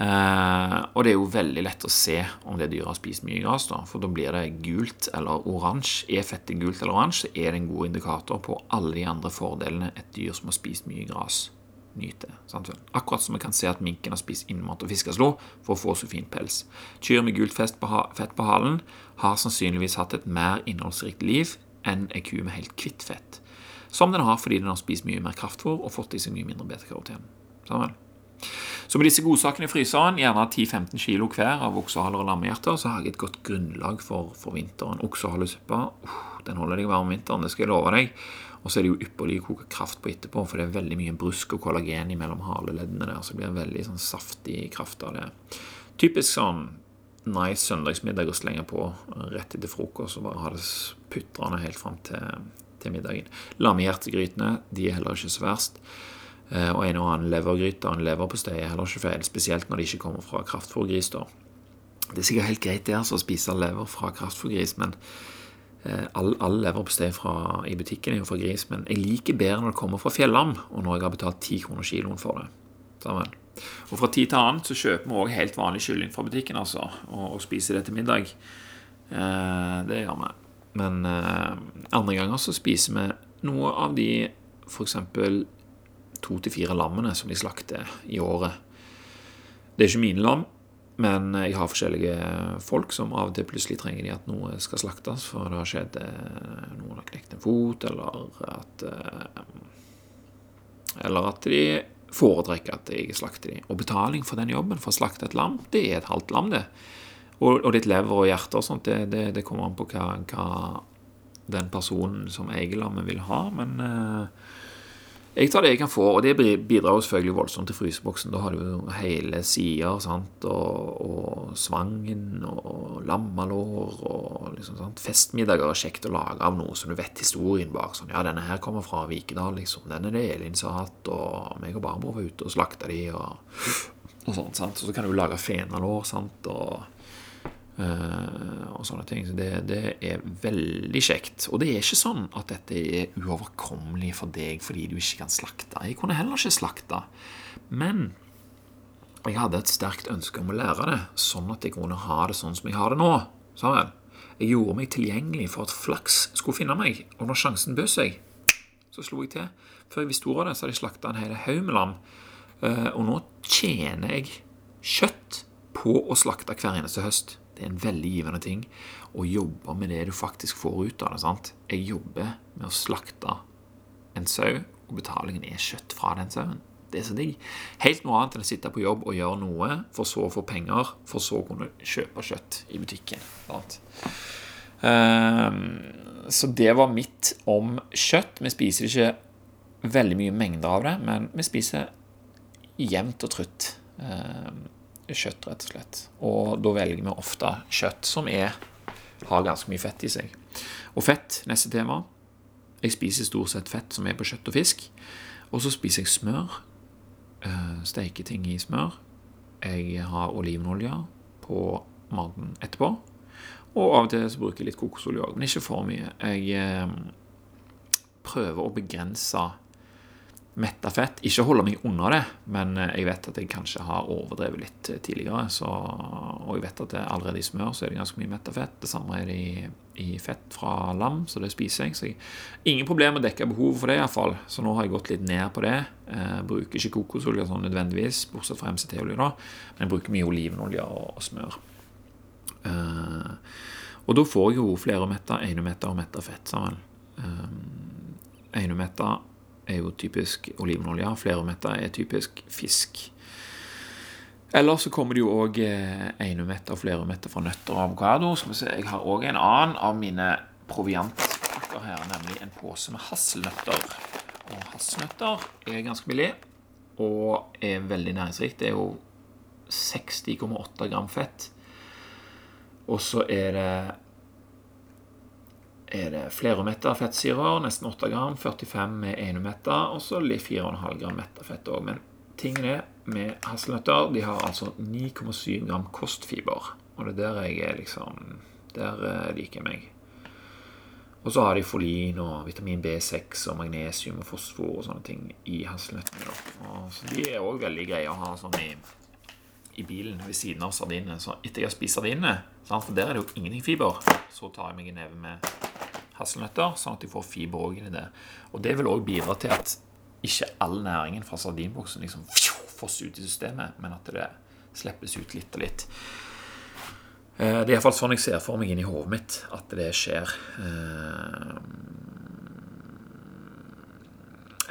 Eh, og det er jo veldig lett å se om det dyret har spist mye gress, da, for da blir det gult eller oransje. Er fettet gult eller oransje, så er det en god indikator på alle de andre fordelene et dyr som har spist mye gress, nyte. Sant? Akkurat som vi kan se at minken har spist innmat og fiskeslo for å få så fin pels. Kyr med gult fett på halen har sannsynligvis hatt et mer innholdsrikt liv enn ei ku med helt hvitt fett. Som den har fordi den har spist mye mer kraftfôr og fått i seg mye mindre betakaroten. Sånn? Så med disse godsakene i fryseren, gjerne 10-15 kilo hver av oksehaler og lammehjerter, så har jeg et godt grunnlag for, for vinteren. Oksehalesuppa uh, den holder deg varm om vinteren, det skal jeg love deg. Og så er det jo ypperlig å koke kraft på etterpå, for det er veldig mye brusk og kollagen mellom haleleddene der, så det blir en veldig sånn saftig kraft av det. Typisk sånn nice søndagsmiddag å slenge på rett etter frokost og bare ha det putrende helt fram til, til middagen. Lammehjertegrytene de er heller ikke så verst. Eh, og en og annen levergryte og en leverpostei er heller ikke feil, spesielt når de ikke kommer fra kraftfôrgris. Det er sikkert helt greit det altså, å spise lever fra kraftfôrgris, men all, all leverpostei i butikken er jo fra gris, men jeg liker bedre når det kommer fra fjellam, og når jeg har betalt 10 kroner kiloen for det. Sammen. Og fra tid til annen så kjøper vi òg helt vanlig kylling fra butikken, altså, og, og spiser det til middag. Eh, det gjør vi. Men eh, andre ganger så spiser vi noe av de f.eks. to til fire lammene som de slakter i året. Det er ikke mine lam, men jeg har forskjellige folk som av og til plutselig trenger de at noe skal slaktes, for det har skjedd eh, noen har knekt en fot, eller at eh, Eller at de foretrekker at jeg slakter de. Og betaling for den jobben, for å slakte et lam, det er et halvt lam, det. Og, og ditt lever og hjerte og sånt, det, det, det kommer an på hva, hva, den personen som eier lammet, vil ha. Men eh, jeg tar det jeg kan få, og det bidrar jo selvfølgelig voldsomt til fryseboksen. Da har du jo hele sider, sant, og, og svangen og lammelår og liksom sant. Festmiddager er kjekt å lage av noe som du vet historien bak. Sånn, ja, denne her kommer fra Vikedal, liksom. Den er det Elin som har hatt, og meg og Barbro var ute og slakta de, og, og sånt, sant. Og så kan du lage fenalår, sant, og og sånne ting. Så det, det, er veldig kjekt. Og det er ikke sånn at dette er uoverkommelig for deg fordi du ikke kan slakte. Jeg kunne heller ikke slakte. Men jeg hadde et sterkt ønske om å lære det, sånn at jeg kunne ha det sånn som jeg har det nå. Sammen. Jeg gjorde meg tilgjengelig for at flaks skulle finne meg, og når sjansen bød seg, så slo jeg til. Før jeg visste ordet av det, så hadde jeg slakta en hel haug med lam. Uh, og nå tjener jeg kjøtt på å slakte hver eneste høst. Det er en veldig givende ting å jobbe med det du faktisk får ut av det. sant? Jeg jobber med å slakte en sau, og betalingen er kjøtt fra den sauen. Det er så digg. Helt noe annet enn å sitte på jobb og gjøre noe, for så å få penger, for så å kunne kjøpe kjøtt i butikken. sant? Um, så det var mitt om kjøtt. Vi spiser ikke veldig mye mengder av det, men vi spiser jevnt og trutt. Kjøtt, rett og slett. Og da velger vi ofte kjøtt som er, har ganske mye fett i seg. Og fett, neste tema. Jeg spiser stort sett fett som er på kjøtt og fisk. Og så spiser jeg smør. Uh, Steker ting i smør. Jeg har olivenolje på maten etterpå. Og av og til så bruker jeg litt kokosolje òg, men ikke for mye. Jeg uh, prøver å begrense metta fett. Ikke holde meg unna det, men eh, jeg vet at jeg kanskje har overdrevet litt eh, tidligere. Så, og jeg vet at det allerede i smør så er det ganske mye metta fett. Det samme er det i, i, fett fra lam, så det spiser jeg. Så jeg ingen problem med å dekke behovet for det, iallfall. Så nå har jeg gått litt ned på det. Jeg eh, bruker ikke kokosolje sånn nødvendigvis, bortsett fra MCT-olje, da. Men jeg bruker mye olivenolje og, smør. Og da får jeg jo flere metta, einemetta og metta fett sammen. Um, einemetta er jo typisk olivenolje. Flerumetta er typisk fisk. Eller så kommer det jo òg eh, einemetta og flerumetta fra nøtter og avokado. Jeg har òg en annen av mine proviantpakker her, nemlig en pose med hasselnøtter. Og hasselnøtter er ganske billig og er veldig næringsrikt. Det er jo 60,8 gram fett. Og så er det er det flere meter fettsyrer, nesten 8 gram, 45 med enometta, og så 4,5 gram metta fett òg. Men tingen er med hasselnøtter, de har altså 9,7 gram kostfiber. Og det er der jeg er liksom Der eh, liker jeg meg. Og så har de folin og vitamin B6 og magnesium og fosfor og sånne ting i hasselnøttene. Så de er òg veldig greie å ha sånn i, i bilen ved siden av sardinene. Så etter jeg har spist sardinene, for der er det jo ingenting fiber, så tar jeg meg en neve med hasselnøtter, sånn at de får fiber òg inni det. Og det vil òg bidra til at ikke all næringen fra sardinboksen liksom fosser ut i systemet, men at det slippes ut litt og litt. Det er iallfall sånn jeg ser for meg inni hodet mitt at det skjer.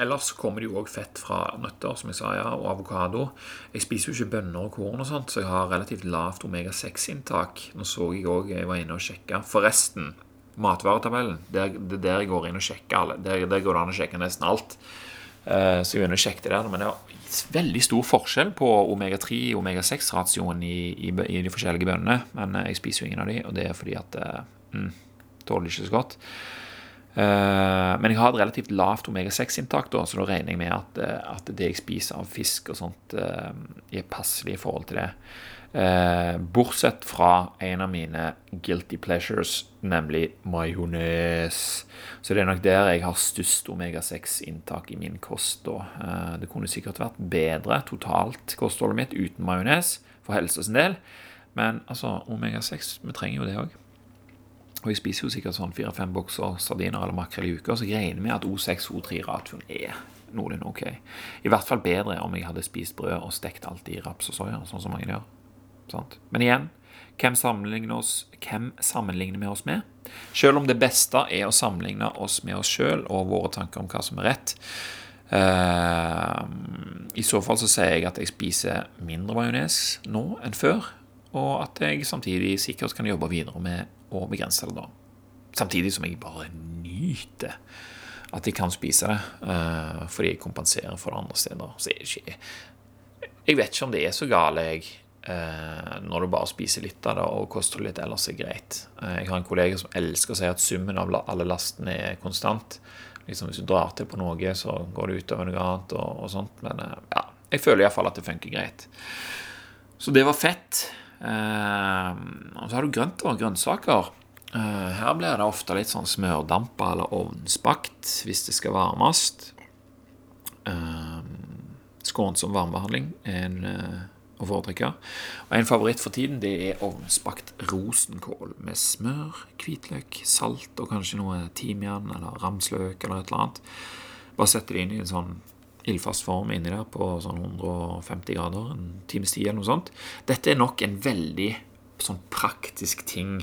Ellers kommer det jo òg fett fra nøtter, som jeg sa, ja, og avokado. Jeg spiser jo ikke bønner og korn og sånt, så jeg har relativt lavt omega-6-inntak. Nå så jeg òg jeg var inne og sjekka. Forresten, matvaretabellen, er der jeg går inn og sjekker alle. Der, der går det an å sjekke nesten alt. Uh, så jeg begynner å sjekke det der. Men det er veldig stor forskjell på omega-3 og omega-6-ratioen i, i, i, de forskjellige bønnene. Men uh, jeg spiser jo ingen av de, og det er fordi at uh, mm, tåler ikke så godt. Eh, men jeg har et relativt lavt omega-6-inntak, så da regner jeg med at, eh, at, det jeg spiser av fisk og sånt, eh, er passelig i forhold til det. Bortsett fra en av mine guilty pleasures, nemlig majones. Så det er nok der jeg har størst omega-6-inntak i min kost. Det kunne sikkert vært bedre totalt, kostholdet mitt, uten majones, for helsens del. Men altså, omega-6, vi trenger jo det òg. Og jeg spiser jo sikkert sånn fire-fem bokser sardiner eller makrell i uka, så jeg regner med at O6-O3-ratioen er noenlunde ok. I hvert fall bedre om jeg hadde spist brød og stekt alt i raps og soya, sånn som mange gjør. Sant? Men igjen, hvem sammenligner, oss, hvem sammenligner vi oss med? Selv om det beste er å sammenligne oss med oss sjøl og våre tanker om hva som er rett. Uh, I så fall så sier jeg at jeg spiser mindre majones nå enn før, og at jeg samtidig sikkert kan jobbe videre med å begrense det, da. Samtidig som jeg bare nyter at jeg kan spise det, uh, fordi jeg kompenserer for det andre steder. Så er ikke Jeg vet ikke om det er så gale, jeg, uh, når du bare spiser litt av det og koster litt ellers er greit. Uh, jeg har en kollega som elsker å si at summen av alle lastene er konstant. Liksom Hvis du drar til på noe, så går det utover noe annet og, og sånt. Men ja, jeg føler iallfall at det funker greit. Så det var fett. Uh, og så har du grønt og grønnsaker. Uh, her blir det ofte litt sånn smørdampa eller ovnsbakt hvis det skal varmes. Uh, skånsom varmebehandling er en å foretrekke. Og En favoritt for tiden det er ovnsbakt rosenkål med smør, hvitløk, salt og kanskje noe timian eller ramsløk eller et eller annet. Bare sette det inn i en sånn ildfast form inni der på sånn 150 grader en times tid eller noe sånt. Dette er nok en veldig sånn praktisk ting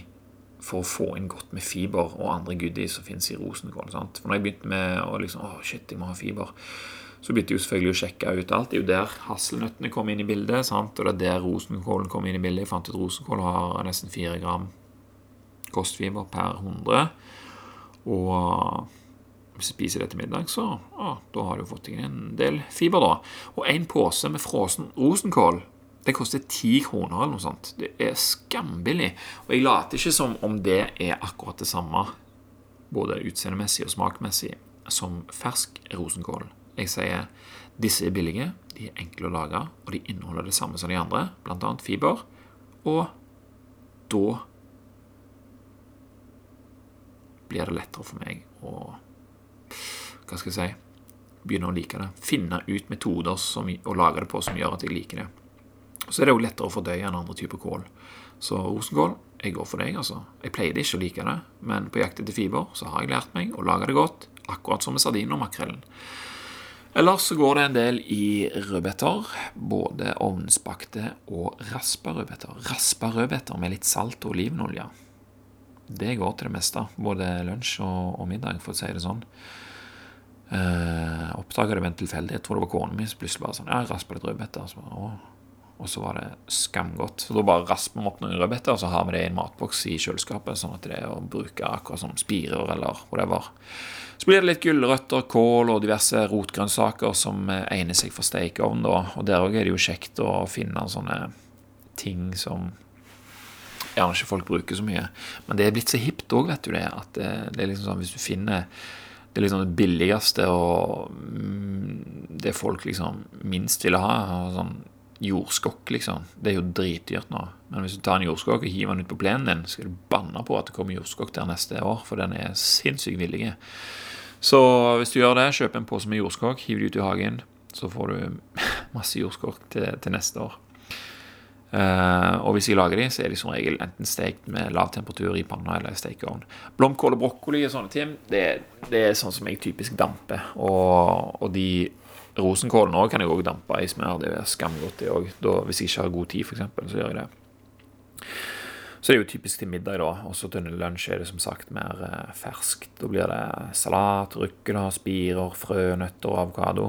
for å få inn godt med fiber og andre goodies som finnes i rosenkål. Sant? For når jeg begynte med å liksom, å shit, jeg må ha fiber, så begynte jeg jo selvfølgelig å sjekke ut alt. Det er jo der hasselnøttene kom inn i bildet, sant? og det er der rosenkålen kom inn i bildet. Jeg fant ut rosenkål har nesten 4 gram kostfiber per 100. Og spiser det til middag, så å, da har du fått deg en del fiber. da. Og en pose med frossen rosenkål det koster ti kroner eller noe sånt. Det er skambillig. Og jeg later ikke som om det er akkurat det samme, både utseendemessig og smakmessig, som fersk rosenkål. Jeg sier disse er billige, de er enkle å lage, og de inneholder det samme som de andre, bl.a. fiber. Og da blir det lettere for meg å hva skal jeg si, begynne å like det. Finne ut metoder som, å lage det på som gjør at jeg liker det. Så er det jo lettere å fordøye enn andre typer kål. Så rosenkål, jeg går for deg, altså. Jeg pleide ikke å like det, men på jakt etter fiber så har jeg lært meg å lage det godt, akkurat som med sardinen og makrellen. Ellers så går det en del i rødbeter, både ovnsbakte og raspa rødbeter. Raspa rødbeter med litt salt og olivenolje. Det går til det meste, både lunsj og, og middag, for å si det sånn. Eh, Oppdaga det ved en tilfeldighet. Jeg tror det var kona mi som plutselig bare sånn Ja, raspa litt rødbeter. Så, og så var det skamgodt. Så da bare rasper vi opp noen rødbeter, og så har vi det i en matboks i kjøleskapet, sånn at det er å bruke akkurat som spirer eller whatever. Så blir det litt gulrøtter, kål og diverse rotgrønnsaker som egner seg for stekeovn. Og der òg er det jo kjekt å finne sånne ting som gjerne ikke folk bruker så mye. Men det er blitt så hipt òg, vet du det. At det, det er liksom sånn hvis du finner det liksom det billigste og mm, det folk liksom minst ville ha. Sånn jordskokk, liksom. Det er jo dritdyrt nå. Men hvis du tar en jordskokk og hiver den ut på plenen din, skal du banne på at det kommer jordskokk der neste år, for den er sinnssykt villig. Så hvis du gjør det, kjøp en pose med jordskokk, hiv det ut i hagen, så får du masse jordskokk til, til neste år. Uh, og hvis jeg lager de, så er de som regel enten stekt med lav temperatur i panna eller i stekeovn. Blomkål og brokkoli og sånne ting, det, det, er sånn som jeg typisk damper. Og, og de rosenkålene òg kan jeg òg dampe i smør. Det er skamgodt, det òg. Hvis jeg ikke har god tid, f.eks., så gjør jeg det. Så det er jo typisk til middag, da. Og så til lunsj er det som sagt mer eh, ferskt. Da blir det salat, ruccola, spirer, frø, nøtter og avokado.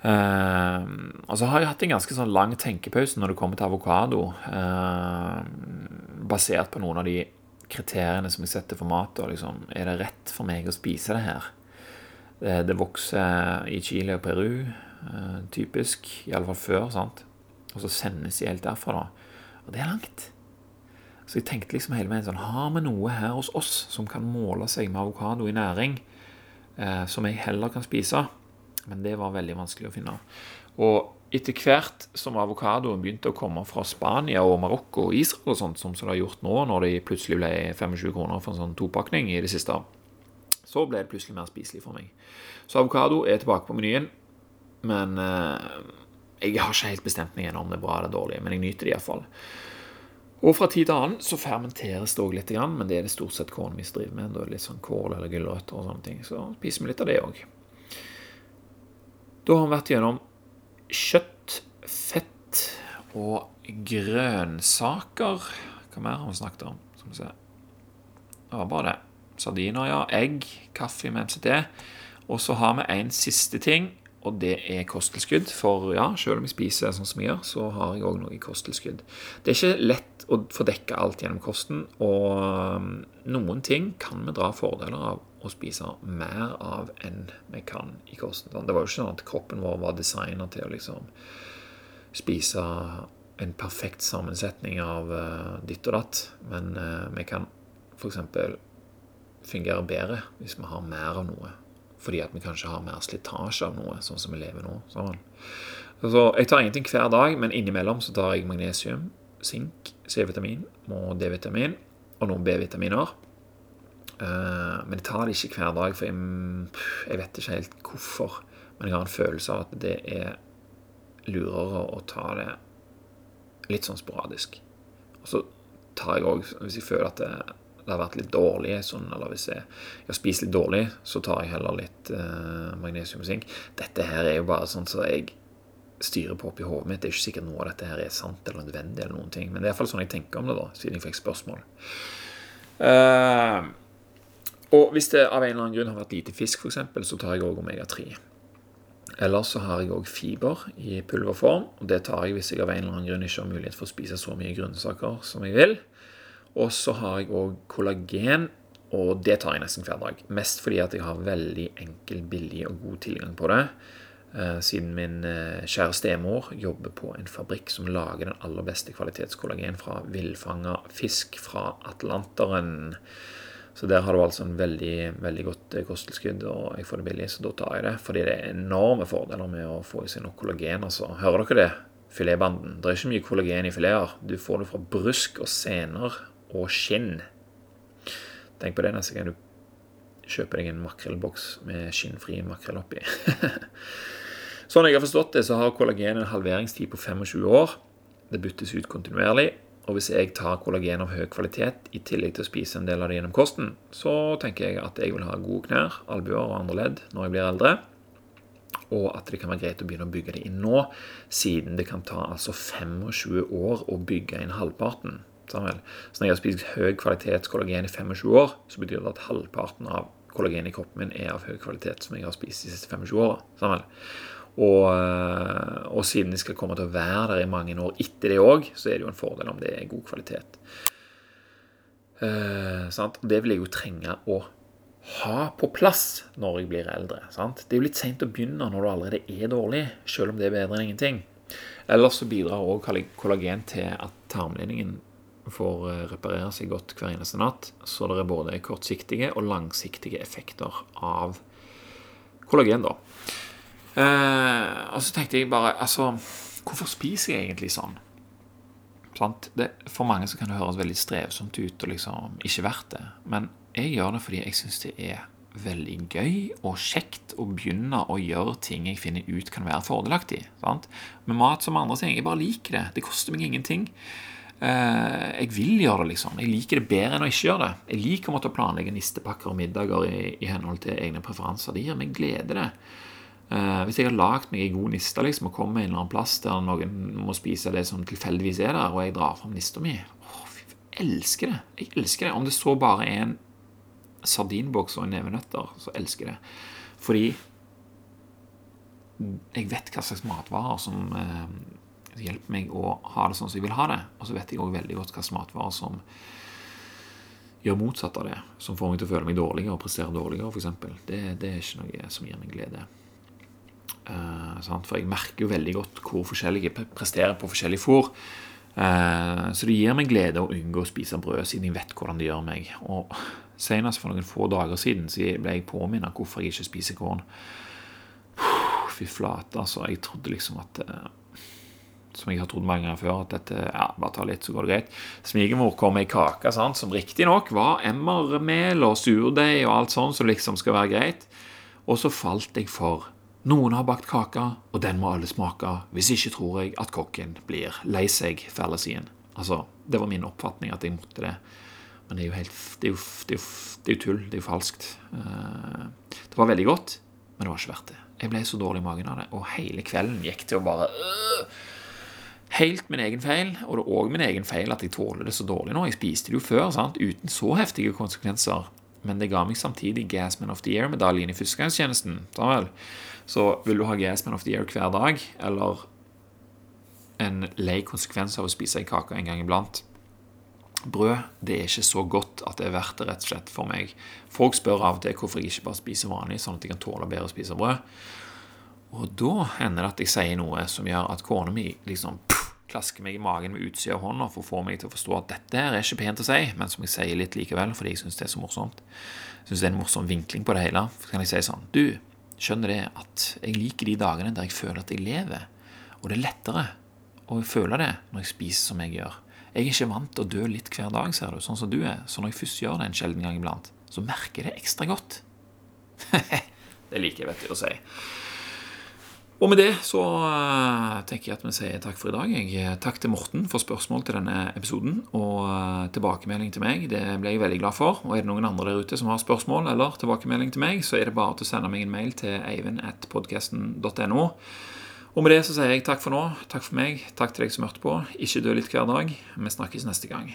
Uh, og så har jeg hatt en ganske sånn lang tenkepause når det kommer til avokado. Uh, basert på noen av de kriteriene som jeg setter for mat. Og liksom, er det rett for meg å spise det her? Det, det vokser i Chile og Peru, uh, typisk. Iallfall før. sant? Og så sendes de helt derfra, da. Og det er langt. Så jeg tenkte liksom hele veien sånn Har vi noe her hos oss som kan måle seg med avokado i næring, som jeg heller kan spise? Men det var veldig vanskelig å finne. Og etter hvert som avokadoen begynte å komme fra Spania og Marokko og Israel, og sånt, som det har gjort nå, når de plutselig ble 25 kroner for en sånn topakning i det siste, så ble det plutselig mer spiselig for meg. Så avokado er tilbake på menyen, men eh, jeg har ikke helt bestemt meg ennå om det er bra eller dårlig, men jeg nyter det iallfall. Og fra tid til annen så fermenteres det òg litt, men det er det stort sett kålen vi driver med. Da er det litt sånn kål eller gulrøtter og sånne ting. Så spiser vi litt av det òg. Da har vi vært gjennom kjøtt, fett og grønnsaker. Hva mer har vi snakket om? Skal vi se. Det var bare det. Sardiner, ja. Egg, kaffe med MCT. Og så har vi en siste ting, og det er kosttilskudd. For ja, selv om jeg spiser sånn som jeg gjør, så har jeg òg noe kosttilskudd. Det er ikke lett å få dekka alt gjennom kosten, og um, noen ting kan vi dra fordeler av å spise mer av enn vi kan i kosten. Det var jo ikke sånn at kroppen vår var designa til å liksom spise en perfekt sammensetning av uh, ditt og datt, men uh, vi kan f.eks. fungere bedre hvis vi har mer av noe. Fordi at vi kanskje har mer slitasje av noe, sånn som vi lever nå. Sånn. Så jeg tar ingenting hver dag, men innimellom så tar jeg magnesium, sink, C-vitamin og D-vitamin og noen B-vitaminer. Uh, men jeg tar det ikke hver dag, for jeg, vet ikke helt hvorfor. Men jeg har en følelse av at det er lurere å ta det litt sånn sporadisk. Og så tar jeg òg, hvis jeg føler at det, det, har vært litt dårlig, sånn, eller hvis jeg, jeg har spist litt dårlig, så tar jeg heller litt eh, magnesium og sink. Dette her er jo bare sånn så jeg styrer på oppi hodet mitt. Det er ikke sikkert noe av dette her er sant eller nødvendig, eller noen ting. men det er iallfall sånn jeg tenker om det, da, siden jeg fikk spørsmål. Uh, og hvis det av en eller annen grunn har vært lite fisk, f.eks., så tar jeg òg omega-3. Ellers så har jeg òg fiber i pulverform. og Det tar jeg hvis jeg av en eller annen grunn ikke har mulighet for å spise så mye grønnsaker som jeg vil. Og så har jeg òg kollagen, og det tar jeg nesten hver dag. Mest fordi at jeg har veldig enkel, billig og god tilgang på det. Eh, siden min eh, kjære stemor jobber på en fabrikk som lager den aller beste kvalitetskollagen fra villfanga fisk fra Atlanteren. Så der har du altså en veldig, veldig godt eh, kosttilskudd, og jeg får det billig, så da tar jeg det. Fordi det er enorme fordeler med å få i seg nok kollagen. altså. Hører dere det? Filetbanden. Det er ikke mye kollagen i fileter. Du får det fra brusk og sener og skinn. Tenk på det neste gang du kjøper deg en makrellboks med skinnfri makrell oppi. sånn jeg har forstått det, så har kollagen en halveringstid på 25 år. Det byttes ut kontinuerlig. Og hvis jeg tar kollagen av høy kvalitet i tillegg til å spise en del av det gjennom kosten, så tenker jeg at jeg vil ha gode knær, albuer og andre ledd når jeg blir eldre. Og at det kan være greit å begynne å bygge det inn nå, siden det kan ta altså 25 år å bygge inn halvparten. Så når jeg har spist høy kvalitets kollagen i 25 år, så betyr det at halvparten av kollagen i kroppen min er av høy kvalitet som jeg har spist de siste 25 åra. Og, eh, og, siden de skal komme til å være der i mange år etter det òg, så er det jo en fordel om det er god kvalitet. Eh, det vil jeg jo trenge å ha på plass når jeg blir eldre. Sant? Det er jo litt seint å begynne når du allerede er dårlig, selv om det er bedre enn ingenting. Ellers så bidrar òg kollagen til at tarmlinjen får eh, reparere seg godt hver eneste natt. Så det er både kortsiktige og langsiktige effekter av kollagen. da. Eh, og så tenkte jeg bare Altså, hvorfor spiser jeg egentlig sånn? Det, for mange så kan det høres veldig strevsomt ut og liksom ikke verdt det. Men jeg gjør det fordi jeg syns det er veldig gøy og kjekt å begynne å gjøre ting jeg finner ut kan være fordelaktig. Sant? Med mat som andre ting. Jeg bare liker det. Det koster meg ingenting. Eh, jeg vil gjøre det, liksom. Jeg liker det bedre enn å ikke gjøre det. Jeg liker å måtte planlegge nistepakker og middager i, i henhold til egne preferanser. Det gir meg glede, det. Uh, hvis jeg har lagd meg ei god niste liksom, og kommer en eller annen plass der noen må spise det som tilfeldigvis er der, og jeg drar fram nista mi Jeg elsker det. Jeg elsker det. Om det så bare er en sardinboks og en neve nøtter, så elsker jeg det. Fordi jeg vet hva slags matvarer som uh, hjelper meg å ha det sånn som jeg vil ha det. Og så vet jeg òg veldig godt hva slags matvarer som gjør motsatt av det. Som får meg til å føle meg dårligere og prestere dårligere, f.eks. Det, det er ikke noe som gir meg glede. Uh, for jeg merker jo veldig godt hvor forskjellig jeg presterer på forskjellig fôr. Uh, så det gir meg glede å unngå å spise brød, siden jeg vet hvordan det gjør meg. Og Senest for noen få dager siden så ble jeg påminnet hvorfor jeg ikke spiser korn. Fy flate, altså. Jeg trodde liksom at uh, Som jeg har trodd mange ganger før, at dette ja, bare tar litt, så går det greit. Svigermor kom med ei kake sant, som riktignok var emmermel og surdeig og alt sånt som liksom skal være greit. Og så falt jeg for noen har bakt kake, og den må alle smake. Hvis ikke tror jeg at kokken blir lei seg alle. Altså, Det var min oppfatning at jeg måtte det. Men det er jo helt Det er jo, det er jo, det er jo tull. Det er jo falskt. Eh, det var veldig godt, men det var ikke verdt det. Jeg ble så dårlig i magen av det, og hele kvelden gikk til å bare øh, Helt min egen feil, og det er òg min egen feil at jeg tåler det så dårlig nå. Jeg spiste det jo før, sant? uten så heftige konsekvenser. Men det ga meg samtidig Gasman of the Year-medaljen i førstegangstjenesten. Så vil du ha Gasman of the Year hver dag, eller en lei konsekvens av å spise ei kake en gang iblant Brød det er ikke så godt at det er verdt det rett og slett for meg. Folk spør av og til hvorfor jeg ikke bare spiser vanlig, sånn at jeg kan tåle bedre å spise brød. Og da hender det at jeg sier noe som gjør at kona mi liksom klasker meg i magen med utsida av hånda for å få meg til å forstå at dette her er ikke pent å si, men som jeg sier litt likevel fordi jeg syns det er så morsomt. Jeg syns det er en morsom vinkling på det hele. Så kan jeg si sånn Du, skjønner det at jeg liker de dagene der jeg føler at jeg lever, og det er lettere å føle det når jeg spiser som jeg gjør. Jeg er ikke vant til å dø litt hver dag, ser du, sånn som du er. Så når jeg først gjør det en sjelden gang iblant, så merker jeg det ekstra godt. det liker jeg, vet du, å si. Og med det så eh, tenker jeg at vi sier takk for i dag. Jeg, eh, takk til Morten for spørsmål til denne episoden. Og eh, tilbakemelding til meg. Det ble jeg veldig glad for. Og er det noen andre der ute som har spørsmål eller tilbakemelding til meg, så er det bare til å sende meg en mail til eivind.podkasten.no. Og med det så sier jeg takk for nå. Takk for meg. Takk til deg som hørte på. Ikke dø litt hver dag. Vi snakkes neste gang.